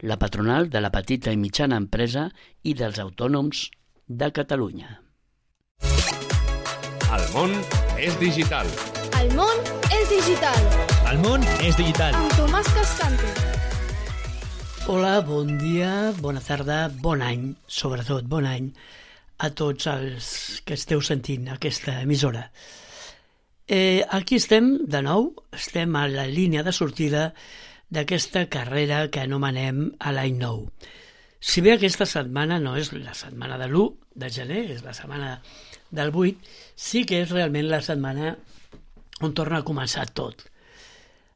la patronal de la petita i mitjana empresa i dels autònoms de Catalunya. El món és digital. El món és digital, El món és digital. amb Tomàs Cascante. Hola, bon dia, bona tarda, bon any, sobretot bon any, a tots els que esteu sentint aquesta emissora. Eh, aquí estem, de nou, estem a la línia de sortida d'aquesta carrera que anomenem a l'any nou. Si bé aquesta setmana no és la setmana de l'1 de gener, és la setmana del 8, sí que és realment la setmana on torna a començar tot.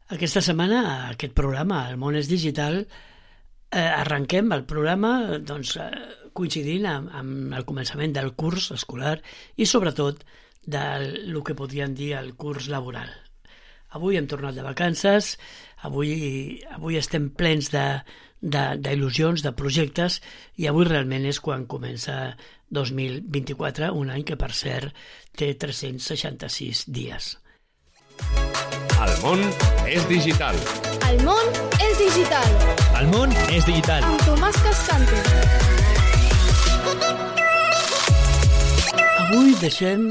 Aquesta setmana, aquest programa, El món és digital, eh, arrenquem el programa doncs, eh, coincidint amb, amb el començament del curs escolar i sobretot del que podríem dir el curs laboral. Avui hem tornat de vacances, avui, avui estem plens de, de, d'il·lusions, de projectes, i avui realment és quan comença 2024, un any que, per cert, té 366 dies. El món és digital. El món és digital, El món és digital. amb Tomàs Cascante. Avui deixem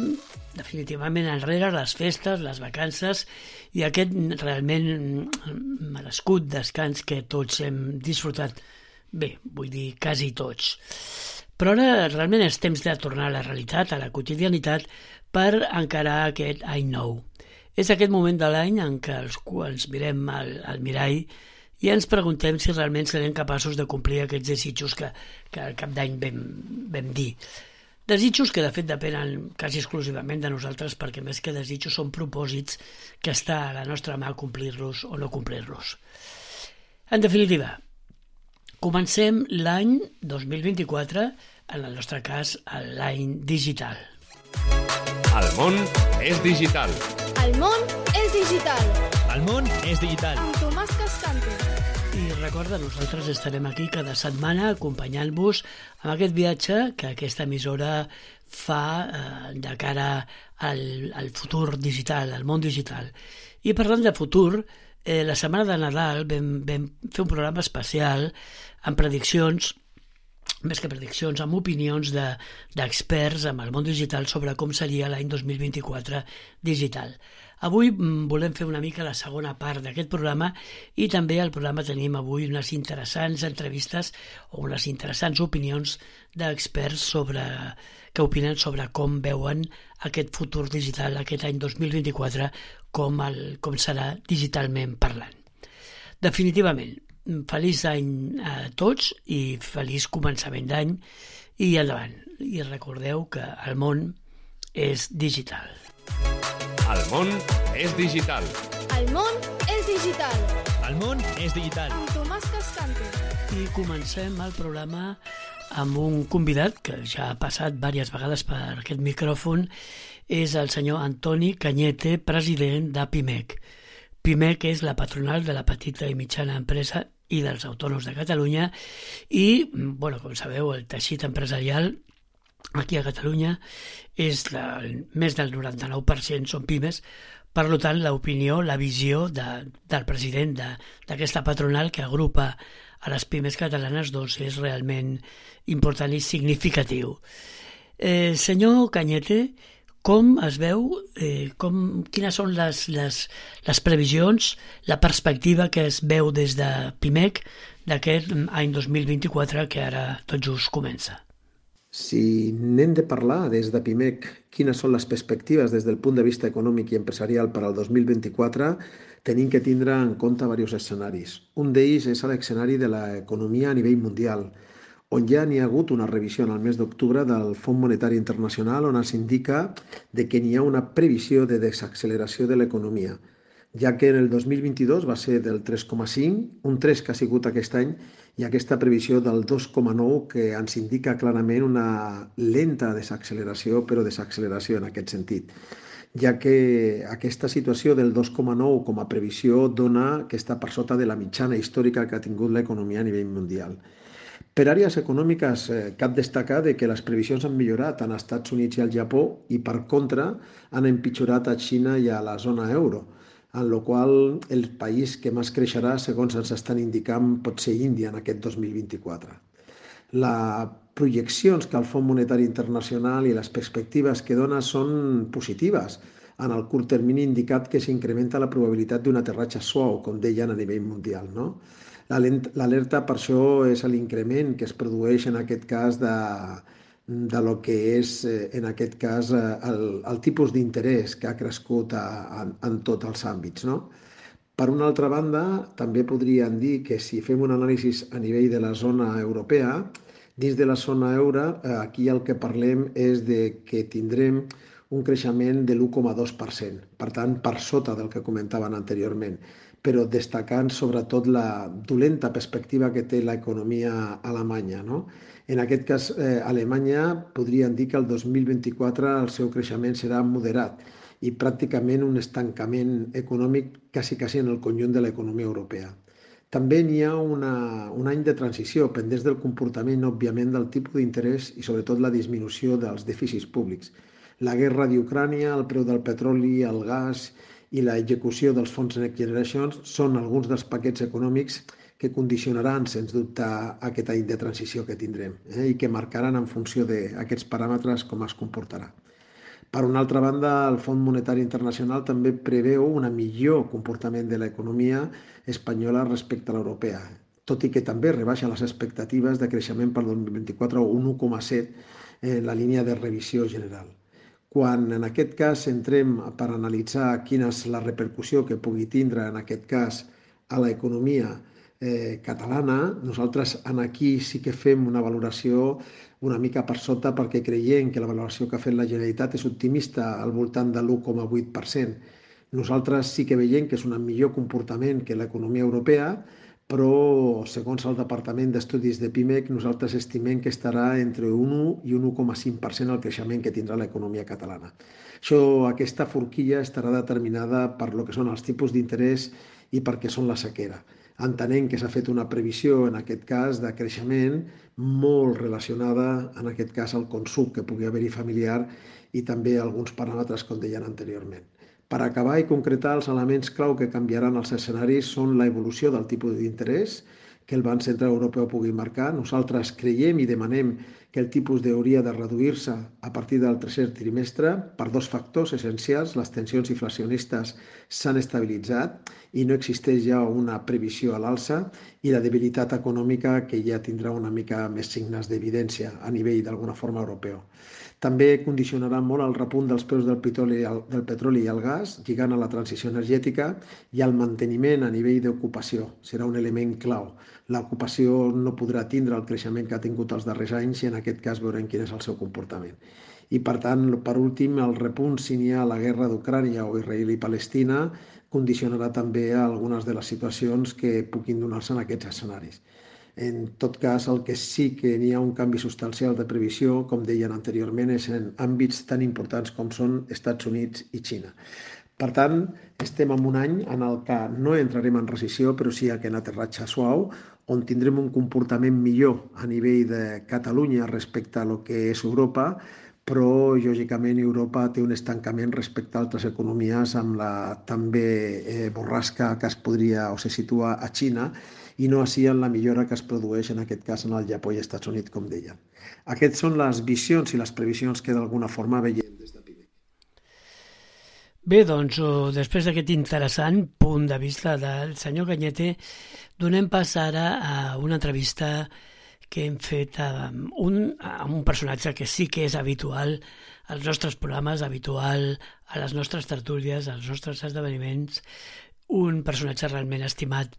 definitivament enrere les festes, les vacances i aquest realment merescut descans que tots hem disfrutat. Bé, vull dir, quasi tots. Però ara realment és temps de tornar a la realitat, a la quotidianitat, per encarar aquest any nou. És aquest moment de l'any en què els, ens mirem al, al mirall i ens preguntem si realment serem capaços de complir aquests desitjos que, que al cap d'any vam, vam dir. Desitjos que de fet depenen quasi exclusivament de nosaltres perquè més que desitjos són propòsits que està a la nostra mà complir-los o no complir-los. En definitiva, comencem l'any 2024, en el nostre cas l'any digital. El món és digital. El món és digital, El món és digital. amb Tomàs Cascante. Recorda, nosaltres estarem aquí cada setmana acompanyant-vos amb aquest viatge que aquesta emissora fa eh, de cara al, al futur digital, al món digital. I parlant de futur, eh, la setmana de Nadal vam, vam fer un programa especial amb prediccions més que prediccions, amb opinions de- d'experts de, amb el món digital sobre com seria l'any 2024 digital. Avui mm, volem fer una mica la segona part d'aquest programa i també al programa tenim avui unes interessants entrevistes o unes interessants opinions d'experts sobre que opinen sobre com veuen aquest futur digital aquest any 2024 com, el, com serà digitalment parlant. Definitivament, feliç any a tots i feliç començament d'any i endavant. I recordeu que el món és digital. El món és digital. El món és digital, El món és digital. amb Tomàs Cascante. I comencem el programa amb un convidat que ja ha passat diverses vegades per aquest micròfon, és el senyor Antoni Canyete, president de PIMEC. PIMEC és la patronal de la petita i mitjana empresa i dels autònoms de Catalunya i, bueno, com sabeu, el teixit empresarial aquí a Catalunya és del, més del 99% són pimes, per tant, l'opinió, la visió de, del president de- d'aquesta patronal que agrupa a les pimes catalanes doncs és realment important i significatiu. Eh, senyor Canyete, com es veu, eh, com, quines són les, les, les previsions, la perspectiva que es veu des de PIMEC d'aquest any 2024 que ara tot just comença? Si n'hem de parlar des de PIMEC quines són les perspectives des del punt de vista econòmic i empresarial per al 2024, tenim que tindre en compte diversos escenaris. Un d'ells és l'escenari de l'economia a nivell mundial, on ja n'hi ha hagut una revisió en el mes d'octubre del Fons Monetari Internacional on s'indica de que n'hi ha una previsió de desacceleració de l'economia. ja que en el 2022 va ser del 3,5, un 3 que ha sigut aquest any, i aquesta previsió del 2,9 que ens indica clarament una lenta desacceleració, però desacceleració en aquest sentit ja que aquesta situació del 2,9 com a previsió dona que està per sota de la mitjana històrica que ha tingut l'economia a nivell mundial. Per àrees econòmiques, eh, cap destacar de que les previsions han millorat en Estats Units i al Japó i, per contra, han empitjorat a Xina i a la zona euro, en la qual el país que més creixerà, segons ens estan indicant, pot ser Índia en aquest 2024. La projeccions que el Fons Monetari Internacional i les perspectives que dona són positives. En el curt termini indicat que s'incrementa la probabilitat d'un aterratge suau, com deien a nivell mundial. No? L'alerta per això és l'increment que es produeix en aquest cas de, de lo que és, eh, en aquest cas, eh, el, el tipus d'interès que ha crescut a, a, en tots els àmbits. No? Per una altra banda, també podríem dir que si fem un anàlisi a nivell de la zona europea, Dins de la zona euro, eh, aquí el que parlem és de que tindrem un creixement de l'1,2%, per tant, per sota del que comentaven anteriorment, però destacant sobretot la dolenta perspectiva que té l'economia alemanya. No? En aquest cas, eh, Alemanya podrien dir que el 2024 el seu creixement serà moderat i pràcticament un estancament econòmic quasi, quasi en el conjunt de l'economia europea. També n'hi ha una, un any de transició, pendents del comportament, òbviament, del tipus d'interès i sobretot la disminució dels dèficits públics. La guerra d'Ucrània, el preu del petroli, el gas i l'execució dels fons Next Generation són alguns dels paquets econòmics que condicionaran, sens dubte, aquest any de transició que tindrem eh, i que marcaran en funció d'aquests paràmetres com es comportarà. Per una altra banda, el Fons Monetari Internacional també preveu un millor comportament de l'economia espanyola respecte a l'europea, tot i que també rebaixa les expectatives de creixement per 2024 a un 1,7 en la línia de revisió general. Quan en aquest cas entrem per analitzar quina és la repercussió que pugui tindre en aquest cas a l'economia eh, catalana, nosaltres en aquí sí que fem una valoració una mica per sota perquè creiem que la valoració que ha fet la Generalitat és optimista al voltant de l'1,8%. Nosaltres sí que veiem que és un millor comportament que l'economia europea, però segons el Departament d'Estudis de PIMEC nosaltres estimem que estarà entre un 1 i un 1,5% el creixement que tindrà l'economia catalana. Això, aquesta forquilla estarà determinada per lo que són els tipus d'interès i perquè són la sequera entenent que s'ha fet una previsió, en aquest cas, de creixement molt relacionada, en aquest cas, al consum que pugui haver-hi familiar i també alguns paràmetres, com deien anteriorment. Per acabar i concretar, els elements clau que canviaran els escenaris són la evolució del tipus d'interès, que el Banc Central Europeu pugui marcar. Nosaltres creiem i demanem que el tipus hauria de reduir-se a partir del tercer trimestre per dos factors essencials. Les tensions inflacionistes s'han estabilitzat i no existeix ja una previsió a l'alça i la debilitat econòmica que ja tindrà una mica més signes d'evidència a nivell d'alguna forma europeu. També condicionarà molt el repunt dels preus del petroli, del petroli i el gas, lligant a la transició energètica i al manteniment a nivell d'ocupació. Serà un element clau. L'ocupació no podrà tindre el creixement que ha tingut els darrers anys i en aquest cas veurem quin és el seu comportament. I per tant, per últim, el repunt si n'hi ha la guerra d'Ucrània o Israel i Palestina condicionarà també algunes de les situacions que puguin donar-se en aquests escenaris. En tot cas, el que sí que n'hi ha un canvi substancial de previsió, com deien anteriorment, és en àmbits tan importants com són Estats Units i Xina. Per tant, estem en un any en el que no entrarem en recessió, però sí que en aterratge suau, on tindrem un comportament millor a nivell de Catalunya respecte a lo que és Europa, però lògicament Europa té un estancament respecte a altres economies amb la també eh, borrasca que es podria o se situa a Xina i no així en la millora que es produeix en aquest cas en el Japó i Estats Units, com deien. Aquestes són les visions i les previsions que d'alguna forma veiem des de PIMEC. Bé, doncs, després d'aquest interessant punt de vista del senyor Canyete, donem pas ara a una entrevista que hem fet amb un, amb un personatge que sí que és habitual als nostres programes, habitual a les nostres tertúlies, als nostres esdeveniments, un personatge realment estimat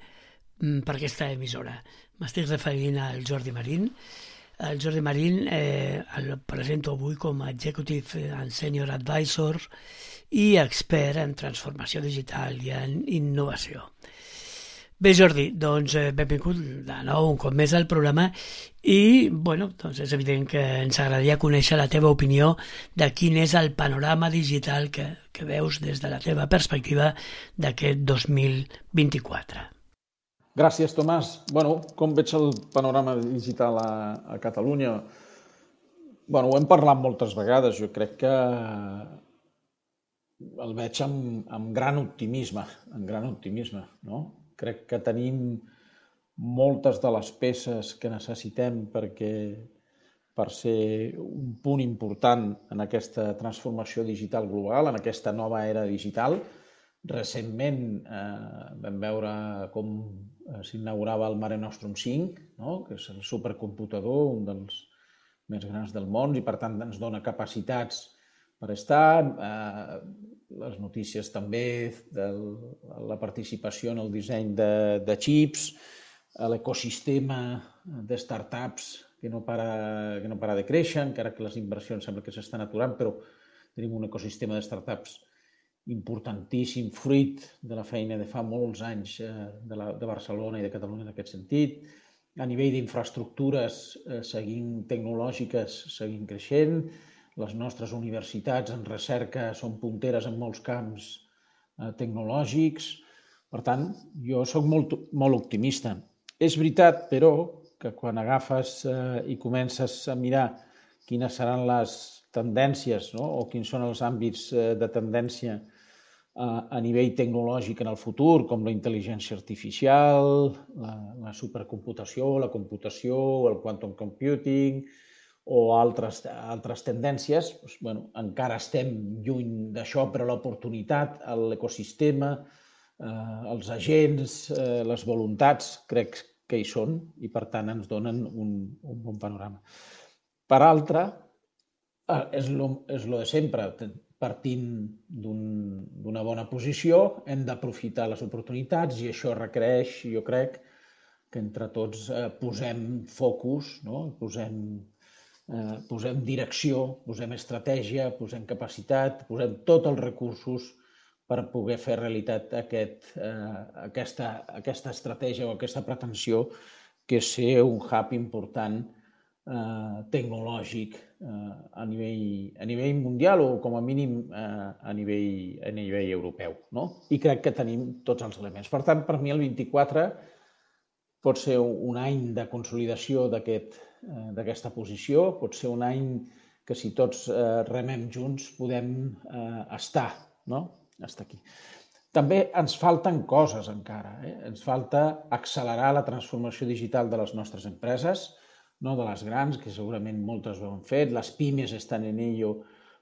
per aquesta emissora. M'estic referint al Jordi Marín, El Jordi Marín eh, el presento avui com a Executive and Senior Advisor i expert en transformació digital i en innovació. Bé, Jordi, doncs eh, benvingut de nou un cop més al programa i, bueno, doncs és evident que ens agradaria conèixer la teva opinió de quin és el panorama digital que, que veus des de la teva perspectiva d'aquest 2024. Gràcies, Tomàs. Bueno, com veig el panorama digital a, a Catalunya? Bueno, ho hem parlat moltes vegades. Jo crec que el veig amb, amb gran optimisme, amb gran optimisme, no? Crec que tenim moltes de les peces que necessitem perquè per ser un punt important en aquesta transformació digital global, en aquesta nova era digital. Recentment eh, vam veure com s'inaugurava el Mare Nostrum 5, no? que és el supercomputador, un dels més grans del món, i per tant ens dona capacitats per estar. Eh, les notícies també de la participació en el disseny de, de xips, l'ecosistema de startups que no, para, que no para de créixer, encara que les inversions sembla que s'estan aturant, però tenim un ecosistema de startups importantíssim, fruit de la feina de fa molts anys eh, de, la, de Barcelona i de Catalunya en aquest sentit. A nivell d'infraestructures, eh, seguint tecnològiques, seguint creixent. Les nostres universitats en recerca són punteres en molts camps eh, tecnològics. Per tant, jo sóc molt, molt optimista. És veritat, però, que quan agafes eh, i comences a mirar quines seran les tendències no? o quins són els àmbits eh, de tendència a nivell tecnològic en el futur, com la intel·ligència artificial, la, la supercomputació, la computació, el quantum computing o altres, altres tendències, doncs, bueno, encara estem lluny d'això, però l'oportunitat, l'ecosistema, eh, els agents, eh, les voluntats, crec que hi són i, per tant, ens donen un, un bon panorama. Per altra, eh, és lo, és lo de sempre, partint d'una un, bona posició, hem d'aprofitar les oportunitats i això requereix, jo crec, que entre tots eh, posem focus, no? posem, eh, posem direcció, posem estratègia, posem capacitat, posem tots els recursos per poder fer realitat aquest, eh, aquesta, aquesta estratègia o aquesta pretensió que ser un hub important eh, tecnològic eh, a, nivell, a nivell mundial o com a mínim eh, a, nivell, a nivell europeu. No? I crec que tenim tots els elements. Per tant, per mi el 24 pot ser un any de consolidació d'aquesta aquest, eh, posició, pot ser un any que si tots eh, remem junts podem eh, estar, no? estar aquí. També ens falten coses encara. Eh? Ens falta accelerar la transformació digital de les nostres empreses, no de les grans, que segurament moltes ho han fet, les pimes estan en ello,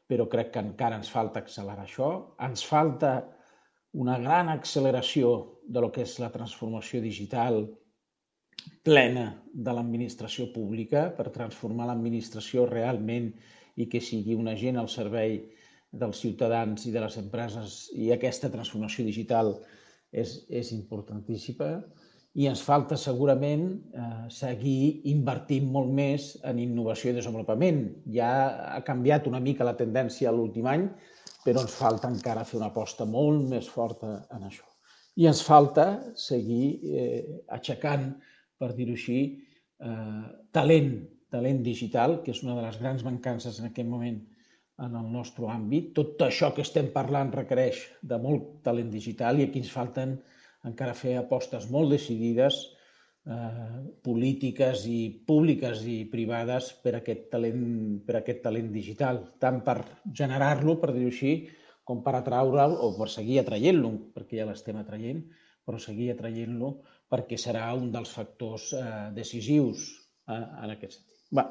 però crec que encara ens falta accelerar això. Ens falta una gran acceleració de lo que és la transformació digital plena de l'administració pública per transformar l'administració realment i que sigui un agent al servei dels ciutadans i de les empreses i aquesta transformació digital és, és importantíssima i ens falta segurament eh, seguir invertint molt més en innovació i desenvolupament. Ja ha canviat una mica la tendència l'últim any, però ens falta encara fer una aposta molt més forta en això. I ens falta seguir eh, aixecant, per dir-ho així, eh, talent, talent digital, que és una de les grans mancances en aquest moment en el nostre àmbit. Tot això que estem parlant requereix de molt talent digital i aquí ens falten encara fer apostes molt decidides, eh, polítiques i públiques i privades per aquest talent, per aquest talent digital, tant per generar-lo, per dir-ho així, com per atraure'l o per seguir atraient-lo, perquè ja l'estem atraient, però seguir atraient-lo perquè serà un dels factors eh, decisius eh, en aquest sentit. Bé,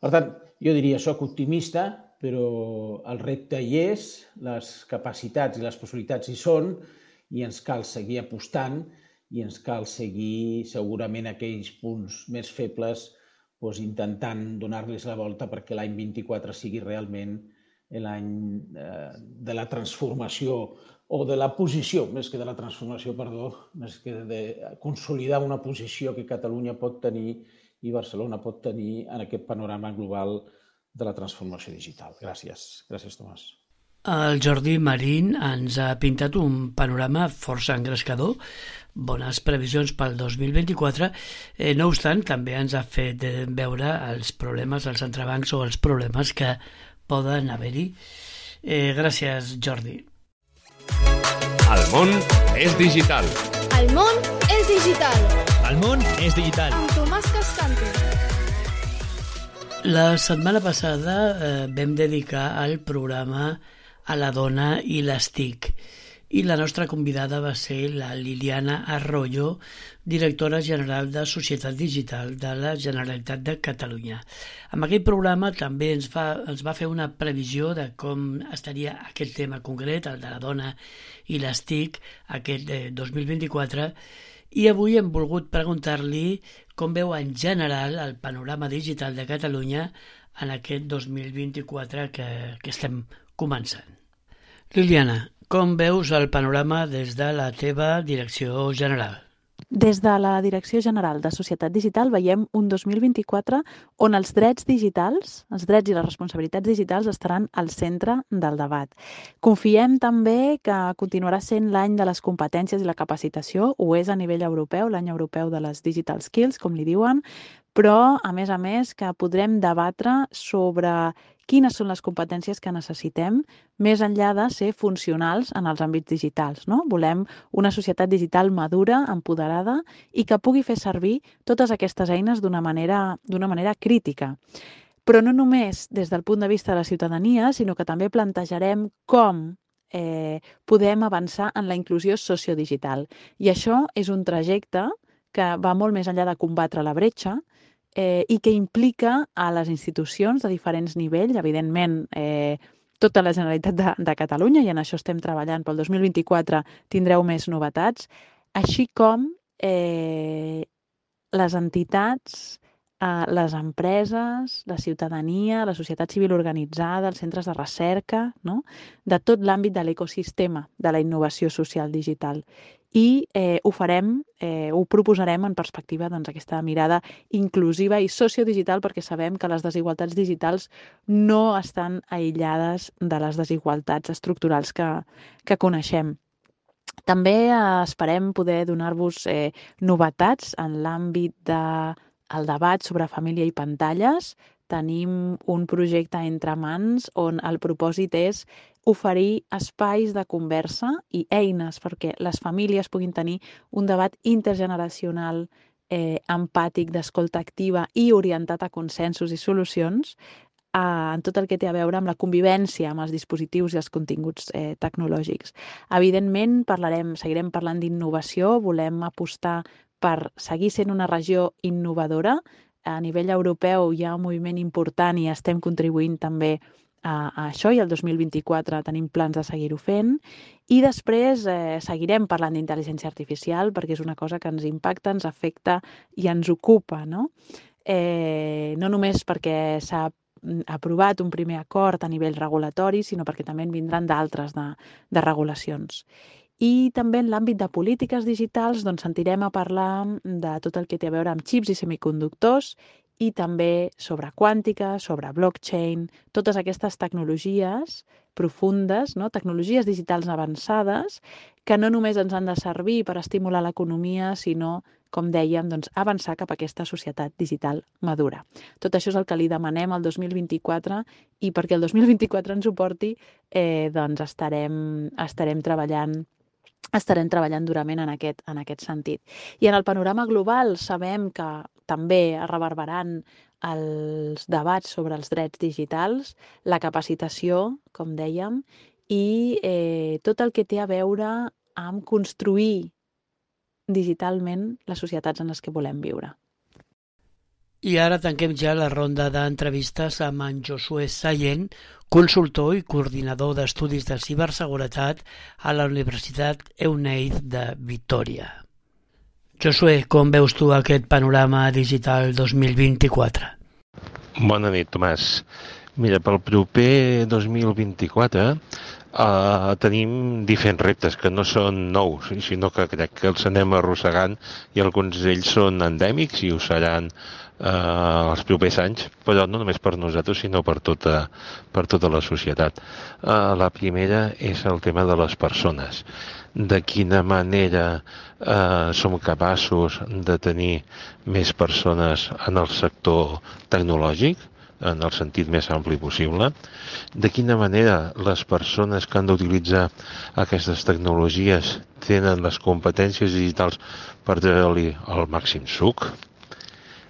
per tant, jo diria, soc optimista, però el repte hi és, les capacitats i les possibilitats hi són, i ens cal seguir apostant i ens cal seguir segurament aquells punts més febles doncs, intentant donar-los la volta perquè l'any 24 sigui realment l'any eh, de la transformació o de la posició, més que de la transformació, perdó, més que de consolidar una posició que Catalunya pot tenir i Barcelona pot tenir en aquest panorama global de la transformació digital. Gràcies. Gràcies, Tomàs. El Jordi Marín ens ha pintat un panorama força engrescador, bones previsions pel 2024. Eh, no obstant, també ens ha fet eh, veure els problemes dels entrebancs o els problemes que poden haver-hi. Eh, gràcies, Jordi. El món és digital. El món és digital. El món és digital. Amb Tomàs Cascante. La setmana passada eh, vam dedicar el programa a la dona i les TIC i la nostra convidada va ser la Liliana Arroyo, directora general de Societat Digital de la Generalitat de Catalunya. Amb aquell programa també ens, fa, ens va fer una previsió de com estaria aquest tema concret, el de la dona i les TIC, aquest eh, 2024, i avui hem volgut preguntar-li com veu en general el panorama digital de Catalunya en aquest 2024 que, que estem començant. Liliana, com veus el panorama des de la teva direcció general? Des de la Direcció General de Societat Digital veiem un 2024 on els drets digitals, els drets i les responsabilitats digitals estaran al centre del debat. Confiem també que continuarà sent l'any de les competències i la capacitació, ho és a nivell europeu, l'any europeu de les Digital Skills, com li diuen, però, a més a més, que podrem debatre sobre quines són les competències que necessitem més enllà de ser funcionals en els àmbits digitals. No? Volem una societat digital madura, empoderada i que pugui fer servir totes aquestes eines d'una manera, manera crítica. Però no només des del punt de vista de la ciutadania, sinó que també plantejarem com eh, podem avançar en la inclusió sociodigital. I això és un trajecte que va molt més enllà de combatre la bretxa, eh, i que implica a les institucions de diferents nivells, evidentment eh, tota la Generalitat de, de Catalunya, i en això estem treballant pel 2024, tindreu més novetats, així com eh, les entitats, eh, les empreses, la ciutadania, la societat civil organitzada, els centres de recerca, no? de tot l'àmbit de l'ecosistema de la innovació social digital i eh, ho farem, eh, ho proposarem en perspectiva doncs, aquesta mirada inclusiva i sociodigital perquè sabem que les desigualtats digitals no estan aïllades de les desigualtats estructurals que, que coneixem. També eh, esperem poder donar-vos eh, novetats en l'àmbit de, debat sobre família i pantalles, tenim un projecte entre mans on el propòsit és oferir espais de conversa i eines perquè les famílies puguin tenir un debat intergeneracional eh, empàtic, d'escolta activa i orientat a consensos i solucions eh, en tot el que té a veure amb la convivència amb els dispositius i els continguts eh, tecnològics. Evidentment, parlarem, seguirem parlant d'innovació, volem apostar per seguir sent una regió innovadora. A nivell europeu hi ha un moviment important i estem contribuint també a a, això i el 2024 tenim plans de seguir-ho fent i després eh, seguirem parlant d'intel·ligència artificial perquè és una cosa que ens impacta, ens afecta i ens ocupa, no? Eh, no només perquè s'ha mm, aprovat un primer acord a nivell regulatori, sinó perquè també en vindran d'altres de, de regulacions. I també en l'àmbit de polítiques digitals doncs, sentirem a parlar de tot el que té a veure amb xips i semiconductors i també sobre quàntica, sobre blockchain, totes aquestes tecnologies profundes, no? tecnologies digitals avançades, que no només ens han de servir per estimular l'economia, sinó, com dèiem, doncs, avançar cap a aquesta societat digital madura. Tot això és el que li demanem al 2024 i perquè el 2024 ens ho porti, eh, doncs estarem, estarem treballant estarem treballant durament en aquest, en aquest sentit. I en el panorama global sabem que també es reverberaran els debats sobre els drets digitals, la capacitació, com dèiem, i eh, tot el que té a veure amb construir digitalment les societats en les que volem viure. I ara tanquem ja la ronda d'entrevistes amb en Josué Sallent, consultor i coordinador d'estudis de ciberseguretat a la Universitat EUNEID de Vitoria. Josué, com veus tu aquest panorama digital 2024? Bona nit, Tomàs. Mira, pel proper 2024 Uh, tenim diferents reptes que no són nous, sinó que crec que els anem arrossegant i alguns d'ells són endèmics i ho seran uh, els propers anys, però no només per nosaltres, sinó per tota, per tota la societat. Uh, la primera és el tema de les persones. De quina manera uh, som capaços de tenir més persones en el sector tecnològic, en el sentit més ampli possible, de quina manera les persones que han d'utilitzar aquestes tecnologies tenen les competències digitals per treure-li el màxim suc,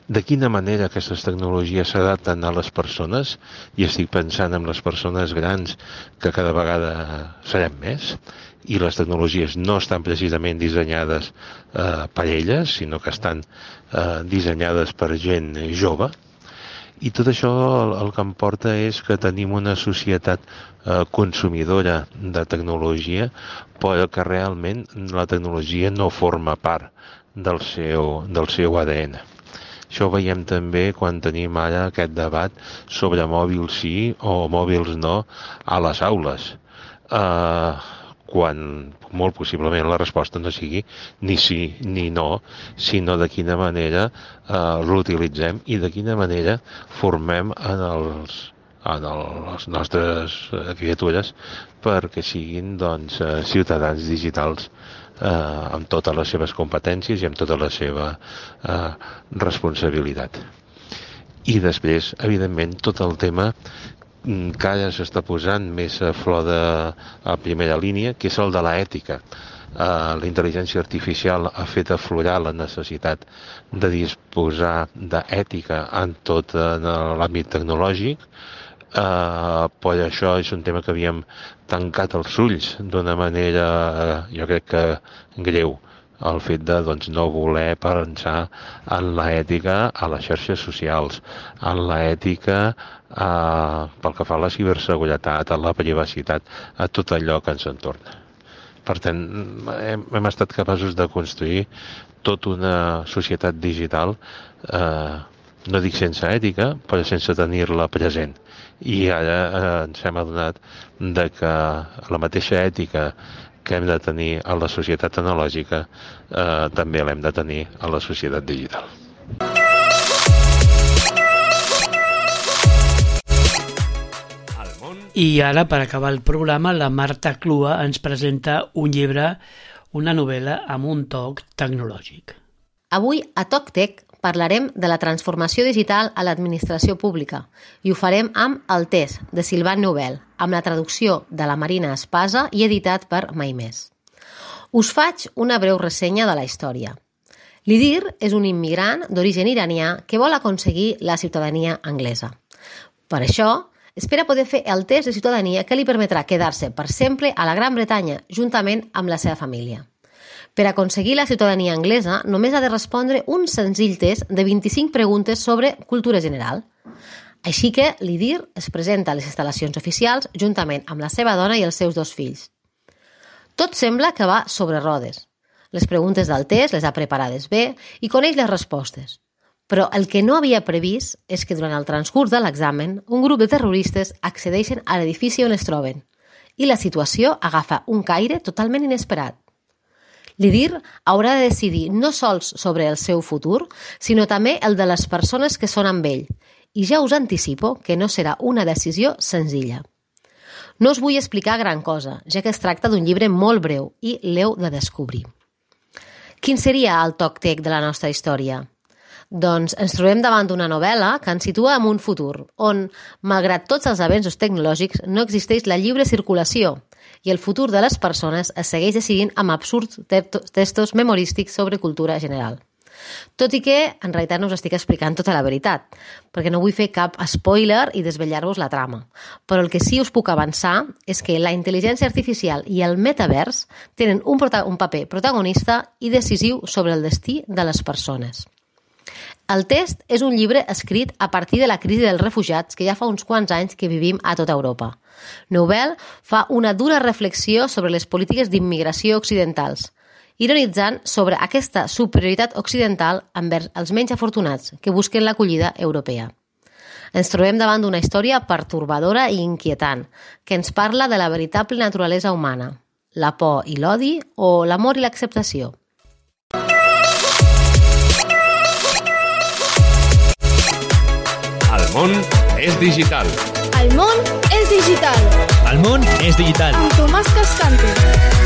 de quina manera aquestes tecnologies s'adapten a les persones, i estic pensant en les persones grans que cada vegada serem més, i les tecnologies no estan precisament dissenyades eh, per elles, sinó que estan eh, dissenyades per gent jove, i tot això el, el que em porta és que tenim una societat eh, consumidora de tecnologia, però que realment la tecnologia no forma part del seu, del seu ADN. Això ho veiem també quan tenim ara aquest debat sobre mòbils sí o mòbils no a les aules. Uh, quan molt possiblement la resposta no sigui ni sí ni no, sinó de quina manera eh, l'utilitzem i de quina manera formem en els, en el, les nostres criatures perquè siguin doncs, eh, ciutadans digitals eh, amb totes les seves competències i amb tota la seva eh, responsabilitat. I després, evidentment, tot el tema Mm, que ara s'està posant més a flor de a primera línia, que és el de l'ètica. Uh, la intel·ligència artificial ha fet aflorar la necessitat de disposar d'ètica en tot en l'àmbit tecnològic, uh, però això és un tema que havíem tancat els ulls d'una manera, uh, jo crec que greu el fet de doncs, no voler pensar en l'ètica a les xarxes socials, en l'ètica eh, pel que fa a la ciberseguretat, a la privacitat, a tot allò que ens entorna. Per tant, hem, hem estat capaços de construir tota una societat digital, eh, no dic sense ètica, però sense tenir-la present. I ara eh, ens hem adonat de que la mateixa ètica que hem de tenir a la societat analògica eh, també l'hem de tenir a la societat digital. I ara, per acabar el programa, la Marta Clua ens presenta un llibre, una novel·la amb un toc tecnològic. Avui, a TocTec, parlarem de la transformació digital a l'administració pública i ho farem amb El test, de Silvan Nobel, amb la traducció de la Marina Espasa i editat per Mai Més. Us faig una breu ressenya de la història. L'Idir és un immigrant d'origen iranià que vol aconseguir la ciutadania anglesa. Per això, espera poder fer el test de ciutadania que li permetrà quedar-se per sempre a la Gran Bretanya juntament amb la seva família. Per aconseguir la ciutadania anglesa, només ha de respondre un senzill test de 25 preguntes sobre cultura general. Així que l'IDIR es presenta a les instal·lacions oficials juntament amb la seva dona i els seus dos fills. Tot sembla que va sobre rodes. Les preguntes del test les ha preparades bé i coneix les respostes. Però el que no havia previst és que durant el transcurs de l'examen un grup de terroristes accedeixen a l'edifici on es troben i la situació agafa un caire totalment inesperat. L'IDIR haurà de decidir no sols sobre el seu futur, sinó també el de les persones que són amb ell. I ja us anticipo que no serà una decisió senzilla. No us vull explicar gran cosa, ja que es tracta d'un llibre molt breu i l'heu de descobrir. Quin seria el toc tec de la nostra història? Doncs ens trobem davant d'una novel·la que ens situa en un futur, on, malgrat tots els avenços tecnològics, no existeix la lliure circulació i el futur de les persones es segueix decidint amb absurds textos memorístics sobre cultura general. Tot i que, en realitat, no us estic explicant tota la veritat, perquè no vull fer cap spoiler i desvetllar-vos la trama. Però el que sí us puc avançar és que la intel·ligència artificial i el metavers tenen un, un paper protagonista i decisiu sobre el destí de les persones. El test és un llibre escrit a partir de la crisi dels refugiats que ja fa uns quants anys que vivim a tota Europa. Nobel fa una dura reflexió sobre les polítiques d'immigració occidentals, ironitzant sobre aquesta superioritat occidental envers els menys afortunats que busquen l'acollida europea. Ens trobem davant d'una història pertorbadora i inquietant, que ens parla de la veritable naturalesa humana, la por i l'odi o l'amor i l'acceptació. Món és digital. El món és digital. El món és digital. Amb Tomàs Cascante.